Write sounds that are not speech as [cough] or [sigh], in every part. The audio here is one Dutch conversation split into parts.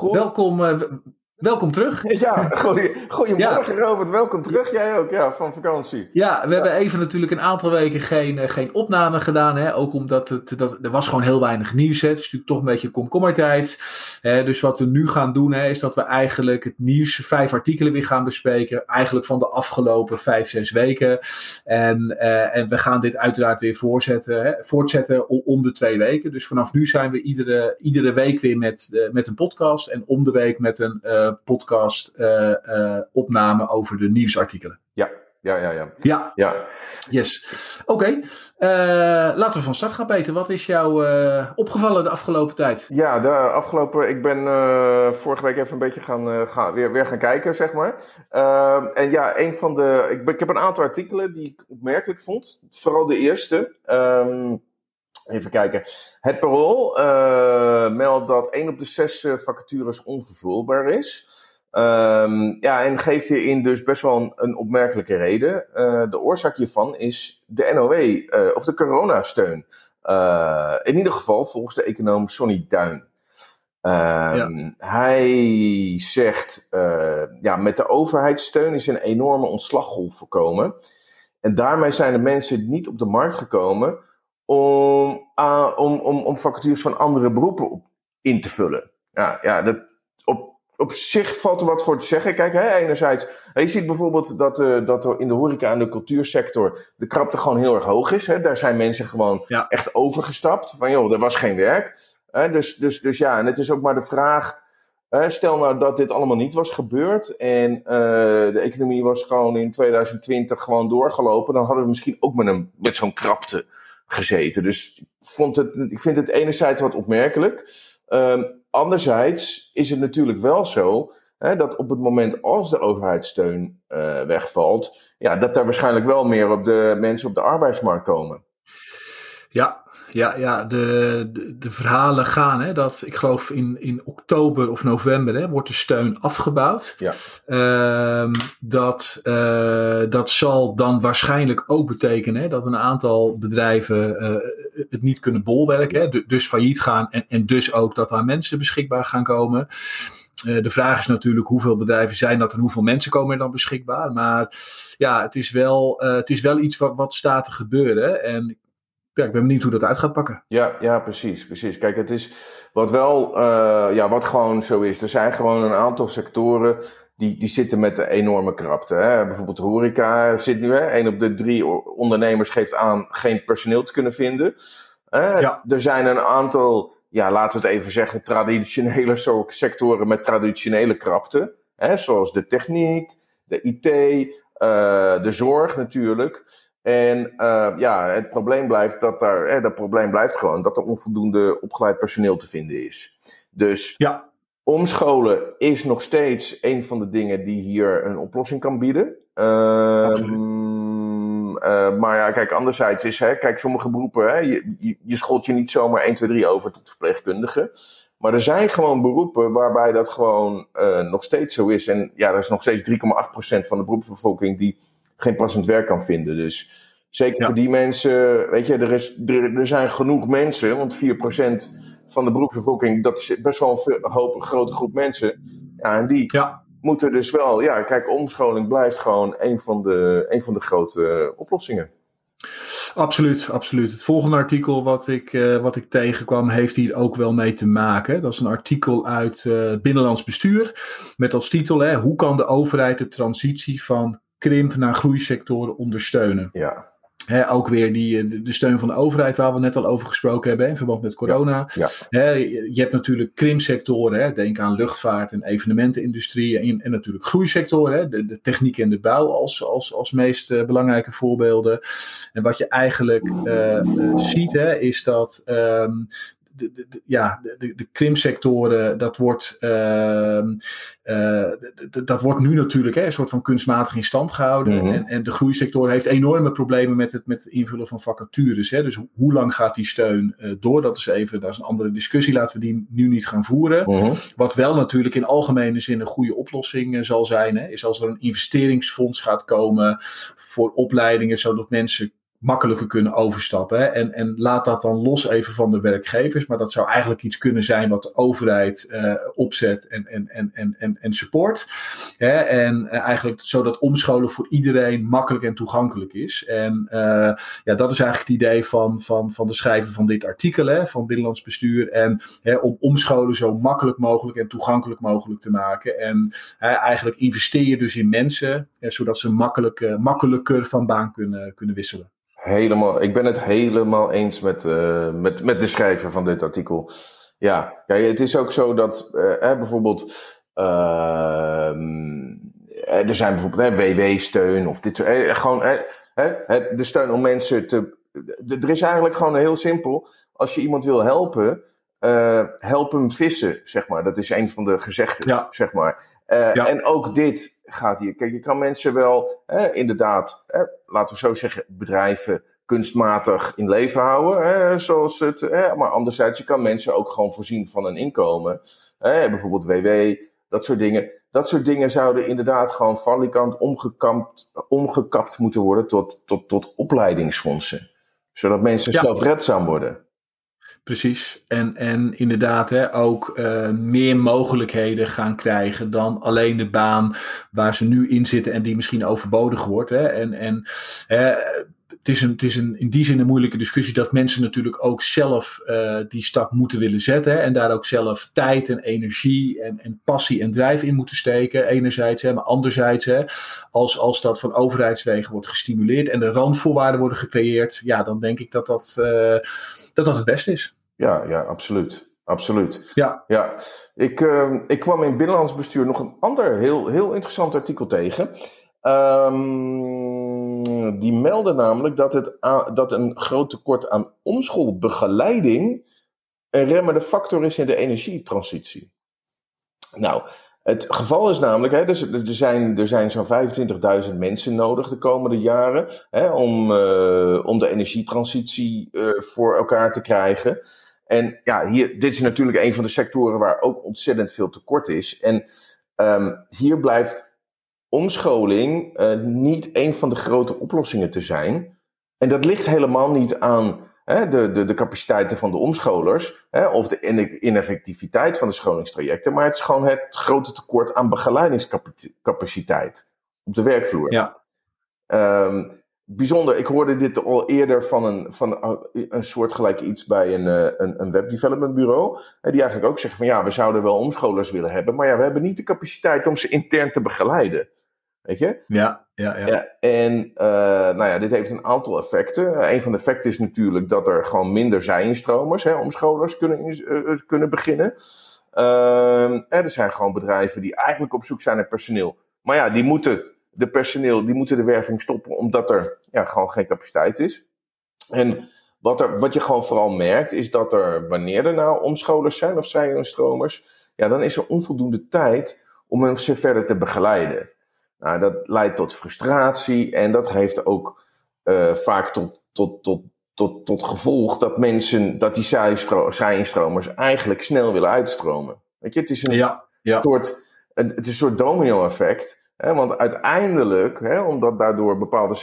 Welkom, uh, welkom terug. [laughs] Ja, goeie, goedemorgen ja. Robert, welkom terug. Jij ook, ja, van vakantie. Ja, we ja. hebben even natuurlijk een aantal weken geen, uh, geen opname gedaan. Hè? Ook omdat het, dat, er was gewoon heel weinig nieuws. Hè? Het is natuurlijk toch een beetje komkommertijd. Hè? Dus wat we nu gaan doen, hè, is dat we eigenlijk het nieuws, vijf artikelen weer gaan bespreken. Eigenlijk van de afgelopen vijf, zes weken. En, uh, en we gaan dit uiteraard weer voortzetten, hè? voortzetten om, om de twee weken. Dus vanaf nu zijn we iedere, iedere week weer met, uh, met een podcast. En om de week met een podcast uh, opname over de nieuwsartikelen. Ja, ja, ja, ja. Ja, ja. yes. Oké, okay. uh, laten we van start gaan, Peter. Wat is jou uh, opgevallen de afgelopen tijd? Ja, de afgelopen, ik ben uh, vorige week even een beetje gaan, gaan, weer, weer gaan kijken, zeg maar. en ja, een van de, ik, ik heb een aantal artikelen die ik opmerkelijk vond. Vooral de eerste. Um, Even kijken. Het parool uh, meldt dat 1 op de 6 uh, vacatures onvervulbaar is. Um, ja, en geeft hierin dus best wel een, een opmerkelijke reden. Uh, de oorzaak hiervan is de NOW, of de coronasteun. in ieder geval volgens de econoom Sonny Duin. Ja. Hij zegt, ja, met de overheidssteun is een enorme ontslaggolf voorkomen. En daarmee zijn de mensen niet op de markt gekomen om, uh, om, om, om vacatures van andere beroepen op, in te vullen. Ja, ja dat, op, op zich valt er wat voor te zeggen. Kijk, hè, enerzijds, je ziet bijvoorbeeld dat, uh, dat er in de horeca en de cultuursector de krapte gewoon heel erg hoog is. Hè. Daar zijn mensen gewoon ja. echt overgestapt. Van joh, er was geen werk. Hè, dus, dus, dus ja, en het is ook maar de vraag. Stel nou dat dit allemaal niet was gebeurd en uh, de economie was gewoon in 2020 gewoon doorgelopen, dan hadden we misschien ook met, een, met zo'n krapte gezeten. Dus ik, vond het, ik vind het enerzijds wat opmerkelijk. Um, anderzijds is het natuurlijk wel zo hè, dat op het moment als de overheidssteun uh, wegvalt, ja, dat daar waarschijnlijk wel meer op de mensen op de arbeidsmarkt komen. Ja, ja, ja de, de, de, verhalen gaan. Hè, dat, ik geloof in, in oktober of november hè, wordt de steun afgebouwd. Ja. Uh, dat, uh, dat zal dan waarschijnlijk ook betekenen hè, dat een aantal bedrijven uh, het niet kunnen bolwerken. Hè, dus failliet gaan en, en dus ook dat daar mensen beschikbaar gaan komen. Uh, de vraag is natuurlijk hoeveel bedrijven zijn dat en hoeveel mensen komen er dan beschikbaar. Maar ja, het is wel, uh, het is wel iets wat, wat staat te gebeuren. En ja, ik ben benieuwd hoe dat uit gaat pakken. Ja, ja precies, precies. Kijk, het is wat wel, uh, ja, wat gewoon zo is. Er zijn gewoon een aantal sectoren die, die zitten met de enorme krapte. Hè? Bijvoorbeeld horeca zit nu, hè? een op de drie ondernemers geeft aan geen personeel te kunnen vinden. Uh, ja. Er zijn een aantal, ja, laten we het even zeggen, traditionele [laughs] sectoren met traditionele krapte. Hè? Zoals de techniek, de IT, uh, de zorg natuurlijk. En uh, ja, het probleem blijft dat daar, eh, dat probleem blijft gewoon dat er onvoldoende opgeleid personeel te vinden is. Dus ja. omscholen is nog steeds een van de dingen die hier een oplossing kan bieden. Um, uh, maar ja, kijk, anderzijds is, hè, kijk, sommige beroepen, hè, je, je, je scholt je niet zomaar 1, 2, 3 over tot verpleegkundige. Maar er zijn gewoon beroepen waarbij dat gewoon uh, nog steeds zo is. En ja, er is nog steeds 3,8% van de beroepsbevolking die geen passend werk kan vinden. Dus zeker ja. voor die mensen, weet je, er, is, er, er zijn genoeg mensen, want 4% van de beroepsbevolking, dat is best wel een, veel, hoop, een grote groep mensen. Ja, en die ja. moeten dus wel, ja, kijk, omscholing blijft gewoon een van de, een van de grote oplossingen. Absoluut, absoluut. Het volgende artikel wat ik, uh, wat ik tegenkwam, heeft hier ook wel mee te maken. Dat is een artikel uit uh, Binnenlands Bestuur. Met als titel: hè, Hoe kan de overheid de transitie van krimp naar groeisectoren ondersteunen. Ja. He, ook weer die, de steun van de overheid, waar we net al over gesproken hebben in verband met corona. Ja. He, je hebt natuurlijk krimpsectoren, he, denk aan luchtvaart en evenementenindustrie. En, en natuurlijk groeisectoren, de, de, techniek en de bouw als, als, als meest uh, belangrijke voorbeelden. En wat je eigenlijk uh, uh, ziet, is dat um, de, de, ja, de, de krimsectoren, dat wordt, ehm, dat wordt nu natuurlijk hè, een soort van kunstmatig in stand gehouden. Mhm. en, en de groeisector heeft enorme problemen met het, met het invullen van vacatures. Hè. Dus hoe lang gaat die steun door? Dat is even, dat is een andere discussie. Laten we die nu niet gaan voeren. Mhm. Wat wel natuurlijk in algemene zin een goede oplossing zal zijn, hè, is als er een investeringsfonds gaat komen voor opleidingen, zodat mensen makkelijker kunnen overstappen. En, en laat dat dan los even van de werkgevers. Maar dat zou eigenlijk iets kunnen zijn wat de overheid uh, opzet en, en, en, en, en, en support. Hè? En uh, eigenlijk zodat omscholen voor iedereen makkelijk en toegankelijk is. En uh, ja, dat is eigenlijk het idee van, van, van de schrijver van dit artikel hè, van Binnenlands Bestuur. En hè, om omscholen zo makkelijk mogelijk en toegankelijk mogelijk te maken. En eigenlijk investeer je dus in mensen, zodat ze makkelijk, makkelijker van baan kunnen, kunnen wisselen. Helemaal, ik ben het helemaal eens met, uh, met, met de schrijver van dit artikel. Ja, kijk, het is ook zo dat uh, bijvoorbeeld. Uh, er zijn bijvoorbeeld WW-steun of dit soort. gewoon de steun om mensen te. Er is eigenlijk gewoon heel simpel. Als je iemand wil helpen, help hem vissen, zeg maar. Dat is een van de gezegden, ja. zeg maar. Ja. En ook dit gaat hier. Kijk, je kan mensen wel hè, inderdaad, hè, laten we zo zeggen, bedrijven kunstmatig in leven houden. Hè, zoals het, maar anderzijds, je kan mensen ook gewoon voorzien van een inkomen. Hè, bijvoorbeeld WW, dat soort dingen. Dat soort dingen zouden inderdaad gewoon valikant omgekapt, omgekapt moeten worden tot, tot, tot opleidingsfondsen. Zodat mensen zelfredzaam worden. Precies. En, en inderdaad hè, ook uh, meer mogelijkheden gaan krijgen dan alleen de baan waar ze nu in zitten en die misschien overbodig wordt. Hè. En, en hè, het is, een, het is een, in die zin een moeilijke discussie dat mensen natuurlijk ook zelf uh, die stap moeten willen zetten. Hè, en daar ook zelf tijd en energie en, en passie en drijf in moeten steken. Enerzijds, hè, maar anderzijds, hè, als, als dat van overheidswegen wordt gestimuleerd en de randvoorwaarden worden gecreëerd, ja, dan denk ik dat dat, uh, dat, dat het beste is. Ja, ja, absoluut. Absoluut. Ja. ja. Ik, uh, ik kwam in Binnenlands Bestuur nog een ander heel, heel interessant artikel tegen. Um, die meldde namelijk dat, het, dat een groot tekort aan omschoolbegeleiding een remmende factor is in de energietransitie. Nou, het geval is namelijk, hè, dus, er zijn, er zijn zo'n 25.000 mensen nodig de komende jaren hè, om, uh, om de energietransitie uh, voor elkaar te krijgen. En ja, hier, dit is natuurlijk een van de sectoren waar ook ontzettend veel tekort is. En um, hier blijft omscholing uh, niet een van de grote oplossingen te zijn. En dat ligt helemaal niet aan hè, de, de, de capaciteiten van de omscholers hè, of de ineffectiviteit van de scholingstrajecten, maar het is gewoon het grote tekort aan begeleidingscapaciteit op de werkvloer. Ja. Um, bijzonder, ik hoorde dit al eerder van een, van een soortgelijk iets bij een, eh, een, een webdevelopment bureau. Die eigenlijk ook zeggen van ja, we zouden wel omscholers willen hebben, maar ja, we hebben niet de capaciteit om ze intern te begeleiden. Weet je? Ja, ja, ja. ja en uh, nou ja, dit heeft een aantal effecten. Een van de effecten is natuurlijk dat er gewoon minder zijinstromers, hè, omscholers kunnen, uh, kunnen beginnen. Uh, er zijn gewoon bedrijven die eigenlijk op zoek zijn naar personeel. Maar ja, die moeten de personeel, die moeten de werving stoppen omdat er ja, gewoon geen capaciteit is. En wat, er, wat je gewoon vooral merkt, is dat er, wanneer er nou omscholers zijn of zijinstromers, ja, dan is er onvoldoende tijd om hen ze verder te begeleiden. Nou, dat leidt tot frustratie en dat heeft ook uh, vaak tot, tot, tot, tot, tot gevolg dat mensen, dat die zijinstromers eigenlijk snel willen uitstromen. Weet je, het is een ja, ja. soort, een, het is een soort domino-effect. Hè, want uiteindelijk, hè, omdat daardoor bepaalde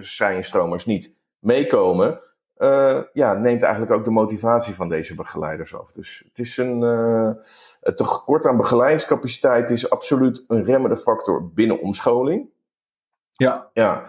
zijinstromers uh, niet meekomen, uh, ja, neemt eigenlijk ook de motivatie van deze begeleiders af. Dus het is een uh, het tekort aan begeleidingscapaciteit is absoluut een remmende factor binnen omscholing. Ja. ja.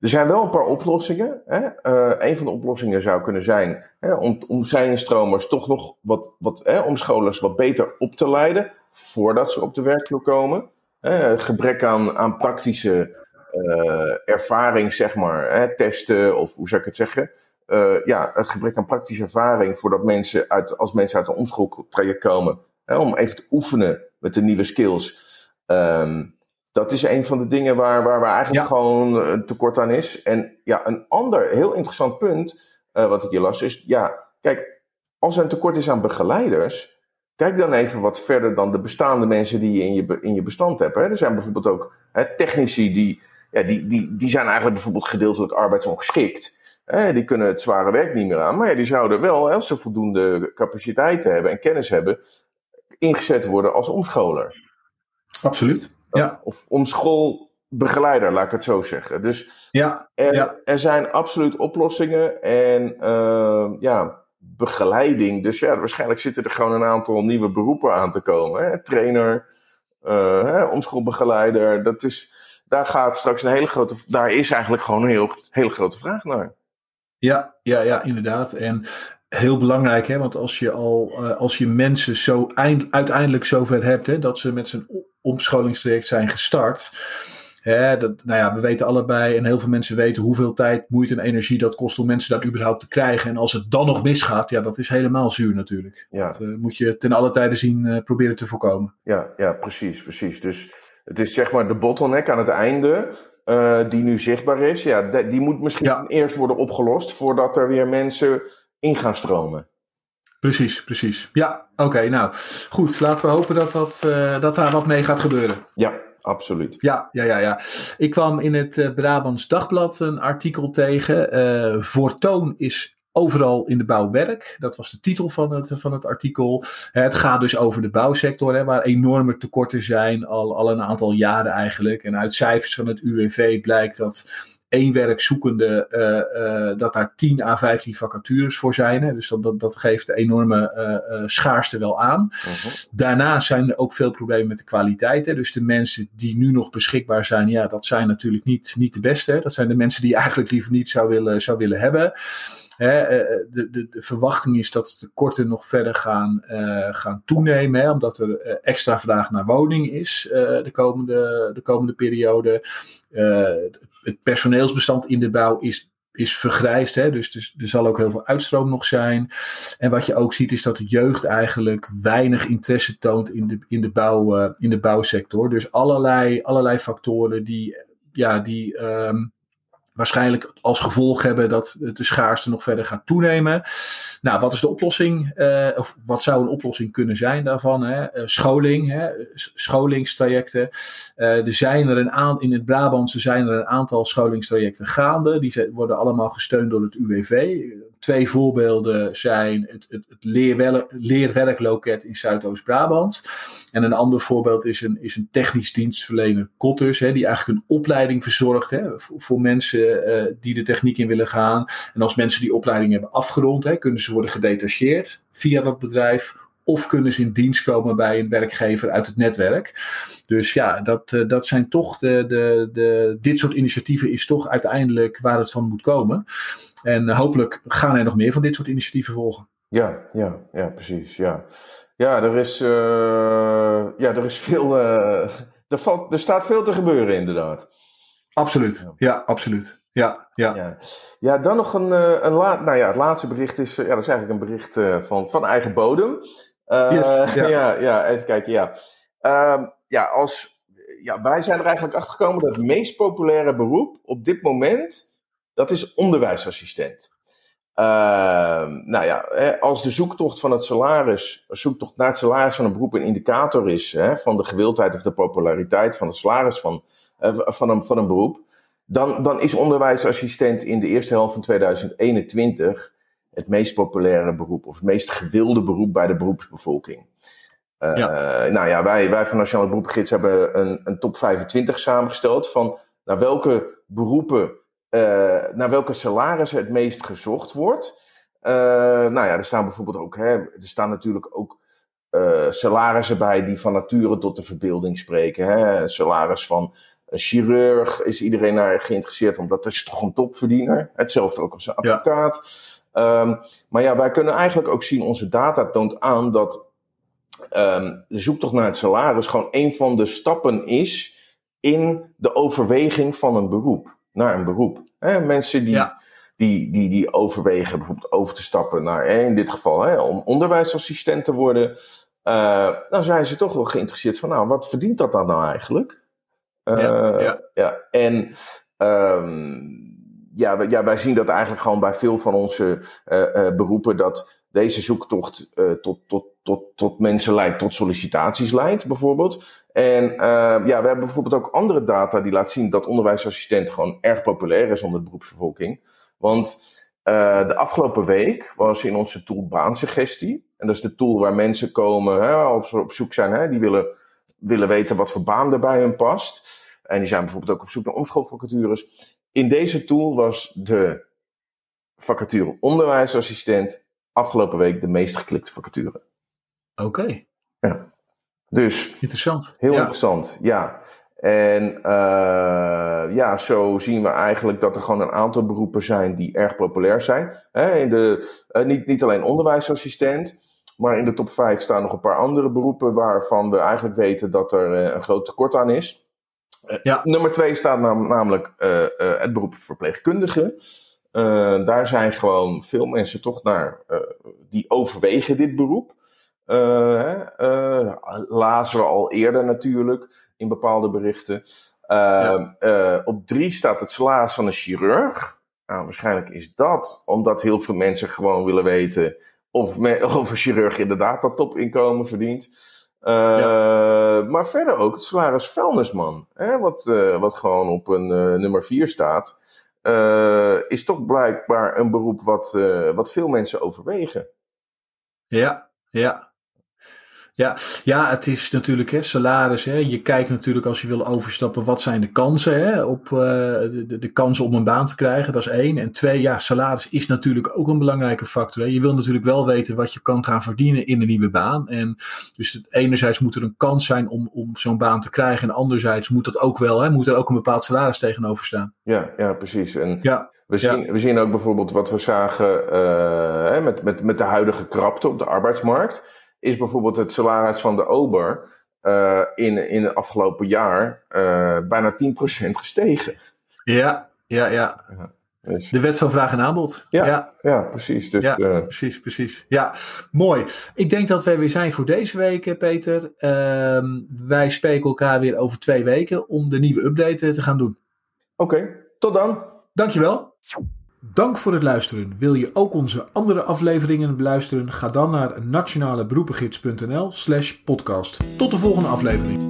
Er zijn wel een paar oplossingen. Hè. Uh, een van de oplossingen zou kunnen zijn hè, om, om zijnstromers toch nog wat, wat hè, omscholers wat beter op te leiden voordat ze op de werkvloer komen. Hè, gebrek aan, aan praktische ervaring, zeg maar, hè, testen of hoe zou ik het zeggen ja, het gebrek aan praktische ervaring voordat mensen uit, als mensen uit een omschooltraject komen, hè, om even te oefenen met de nieuwe skills. Um, dat is een van de dingen waar, waar, waar eigenlijk gewoon een tekort aan is. En ja, een ander heel interessant punt uh, wat ik hier las is, ja, kijk, als er een tekort is aan begeleiders, kijk dan even wat verder dan de bestaande mensen die je in je, in je bestand hebt. Hè. Er zijn bijvoorbeeld ook hè, technici die, ja, die, die, die zijn eigenlijk bijvoorbeeld gedeeltelijk arbeidsongeschikt. Hè, die kunnen het zware werk niet meer aan, maar ja, die zouden wel, als ze voldoende capaciteiten hebben en kennis hebben, ingezet worden als omscholer. Absoluut. Ja. Of omschoolbegeleider, laat ik het zo zeggen. Dus ja, er, ja. er zijn absoluut oplossingen en uh, ja, begeleiding. Dus ja, waarschijnlijk zitten er gewoon een aantal nieuwe beroepen aan te komen. Hè? Trainer, uh, hè, omschoolbegeleider. Dat is, daar gaat straks een hele grote. Daar is eigenlijk gewoon een heel, hele grote vraag naar. Ja, ja, ja, inderdaad. En heel belangrijk, hè, want als je al uh, als je mensen zo eind, uiteindelijk zover hebt hè, dat ze met zijn omscholingstraject zijn gestart. Hè, dat, nou ja, we weten allebei en heel veel mensen weten hoeveel tijd, moeite en energie dat kost om mensen dat überhaupt te krijgen. En als het dan nog misgaat, ja, dat is helemaal zuur natuurlijk. Ja. Dat uh, moet je ten alle tijde zien uh, proberen te voorkomen. Ja, ja, precies, precies. Dus het is zeg maar de bottleneck aan het einde. Uh, die nu zichtbaar is, ja, die moet misschien ja. eerst worden opgelost voordat er weer mensen in gaan stromen. Precies, precies. Ja, oké. Okay, nou, goed. Laten we hopen dat, dat, uh, dat daar wat mee gaat gebeuren. Ja, absoluut. Ja, ja, ja. ja. Ik kwam in het uh, Brabants Dagblad een artikel tegen. Uh, Voortoon is overal in de bouw werk. Dat was de titel van het, van het artikel. Het gaat dus over de bouwsector, hè, waar enorme tekorten zijn, al, al een aantal jaren eigenlijk. En uit cijfers van het UWV blijkt dat één werkzoekende, uh, uh, dat daar 10 à 15 vacatures voor zijn. Hè. Dus dat, dat, dat geeft de enorme uh, schaarste wel aan. Uh-huh. Daarnaast zijn er ook veel problemen met de kwaliteit. Hè. Dus de mensen die nu nog beschikbaar zijn, ja, dat zijn natuurlijk niet, niet de beste. Hè. Dat zijn de mensen die je eigenlijk liever niet zou willen, zou willen hebben. Hè, de, de, de, verwachting is dat tekorten nog verder gaan, uh, gaan toenemen, hè, omdat er extra vraag naar woning is de, komende, de komende periode. het personeelsbestand in de bouw is, is vergrijsd, hè, dus, dus er zal ook heel veel uitstroom nog zijn. En wat je ook ziet is dat de jeugd eigenlijk weinig interesse toont in de, in de, bouw, in de bouwsector. Dus allerlei, allerlei factoren die, ja, die um, waarschijnlijk als gevolg hebben dat de schaarste nog verder gaat toenemen. Nou, wat is de oplossing? Uh, of wat zou een oplossing kunnen zijn daarvan? Hè? Uh, scholing, hè? scholingstrajecten. Uh, er zijn er een aan, in het Brabantse zijn er een aantal scholingstrajecten gaande. Die worden allemaal gesteund door het UWV. Twee voorbeelden zijn het, het, het leerwer, leerwerkloket in Zuidoost-Brabant. En een ander voorbeeld is een, is een technisch dienstverlener Kotters, hè, die eigenlijk een opleiding verzorgt hè, voor mensen uh, die de techniek in willen gaan. En als mensen die opleiding hebben afgerond, hè, kunnen ze worden gedetacheerd via dat bedrijf. Of kunnen ze in dienst komen bij een werkgever uit het netwerk. Dus ja, dat, uh, dat zijn toch de, de, de, dit soort initiatieven is toch uiteindelijk waar het van moet komen. En hopelijk gaan er nog meer van dit soort initiatieven volgen. Ja, ja, ja, precies. Ja, ja er, is, uh, ja er is veel. er, valt, er staat veel te gebeuren, inderdaad. Absoluut, ja absoluut. Ja, ja. ja. ja, dan nog een, een laat. Nou ja, het laatste bericht is. Ja, dat is eigenlijk een bericht van, van eigen bodem. Yes, [laughs] ja. ja, ja, even kijken, ja. Uh, ja, als, ja, wij zijn er eigenlijk achter gekomen dat het meest populaire beroep op dit moment dat is onderwijsassistent. Uh, nou ja, hè, als de zoektocht van het salaris, zoektocht naar het salaris van een beroep een indicator is hè, van de gewildheid of de populariteit van het salaris van, uh, van, een, van een beroep, dan, dan is onderwijsassistent in de eerste helft van 2021 het meest populaire beroep of het meest gewilde beroep bij de beroepsbevolking. Uh, ja. Nou ja, wij, wij van Nationale Beroepengids hebben een, een top 25 samengesteld van naar welke beroepen uh, naar welke salarissen het meest gezocht wordt. Uh, nou ja, er staan bijvoorbeeld ook, hè, er staan natuurlijk ook salarissen bij die van nature tot de verbeelding spreken. Hè. Salaris van een chirurg is iedereen naar geïnteresseerd, omdat dat is toch een topverdiener. Hetzelfde ook als een advocaat. Ja. Um, maar ja, wij kunnen eigenlijk ook zien, onze data toont aan dat um, de zoektocht naar het salaris gewoon een van de stappen is in de overweging van een beroep naar een beroep. Mensen die, ja. die, die, die overwegen bijvoorbeeld over te stappen naar, in dit geval, om onderwijsassistent te worden. Uh, dan zijn ze toch wel geïnteresseerd van, nou, wat verdient dat dan nou eigenlijk? Uh, ja, ja. ja, en um, ja, ja, wij zien dat eigenlijk gewoon bij veel van onze uh, beroepen dat deze zoektocht uh, tot, tot, tot, tot mensen leidt, tot sollicitaties leidt, bijvoorbeeld. En uh, ja, we hebben bijvoorbeeld ook andere data die laat zien dat onderwijsassistent gewoon erg populair is onder de beroepsbevolking. Want uh, de afgelopen week was in onze tool baansuggestie. En dat is de tool waar mensen komen, hè, op, op zoek zijn, hè, die willen, willen weten wat voor baan er bij hun past. En die zijn bijvoorbeeld ook op zoek naar omschoolvacatures. In deze tool was de vacature onderwijsassistent afgelopen week de meest geklikte vacature. Oké. Ja. Dus. Interessant. Heel interessant, ja. En uh, ja, zo zien we eigenlijk dat er gewoon een aantal beroepen zijn die erg populair zijn. Hè, in de, uh, niet, niet alleen onderwijsassistent, maar in de top 5 staan nog een paar andere beroepen waarvan we eigenlijk weten dat er uh, een groot tekort aan is. Ja. Nummer 2 staat nam, namelijk het beroep verpleegkundige. Daar zijn gewoon veel mensen toch naar, die overwegen dit beroep. Lazen we al eerder natuurlijk in bepaalde berichten. Ja. op drie staat het salaris van een chirurg. Nou, waarschijnlijk is dat omdat heel veel mensen gewoon willen weten of, me, [laughs] of een chirurg inderdaad dat topinkomen verdient. Ja. Maar verder ook het salaris vuilnisman, hè, wat, wat gewoon op een nummer vier staat is toch blijkbaar een beroep wat, wat veel mensen overwegen. Ja, ja. Ja, ja, het is natuurlijk hè, salaris. Hè. Je kijkt natuurlijk als je wil overstappen, wat zijn de kansen hè, op uh, de, de kansen om een baan te krijgen. Dat is één. En twee, ja, salaris is natuurlijk ook een belangrijke factor. Hè. Je wil natuurlijk wel weten wat je kan gaan verdienen in een nieuwe baan. En dus het, enerzijds moet er een kans zijn om, om zo'n baan te krijgen. En anderzijds moet dat ook wel, hè, moet er ook een bepaald salaris tegenover staan. Ja, ja precies. En ja. We zien, ja. we zien ook bijvoorbeeld wat we zagen uh, met, met, met de huidige krapte op de arbeidsmarkt is bijvoorbeeld het salaris van de ober uh, in, in het afgelopen jaar uh, bijna 10% gestegen. Ja, ja, ja. ja dus. De wet van vraag en aanbod. Ja, ja. ja precies. Dus, ja, uh, precies, precies. Ja, mooi. Ik denk dat wij weer zijn voor deze week, Peter. Uh, wij spreken elkaar weer over twee weken om de nieuwe update te gaan doen. Oké, okay, tot dan. Dankjewel. Dank voor het luisteren. Wil je ook onze andere afleveringen beluisteren? Ga dan naar nationaleberoepengids.nl slash podcast. Tot de volgende aflevering.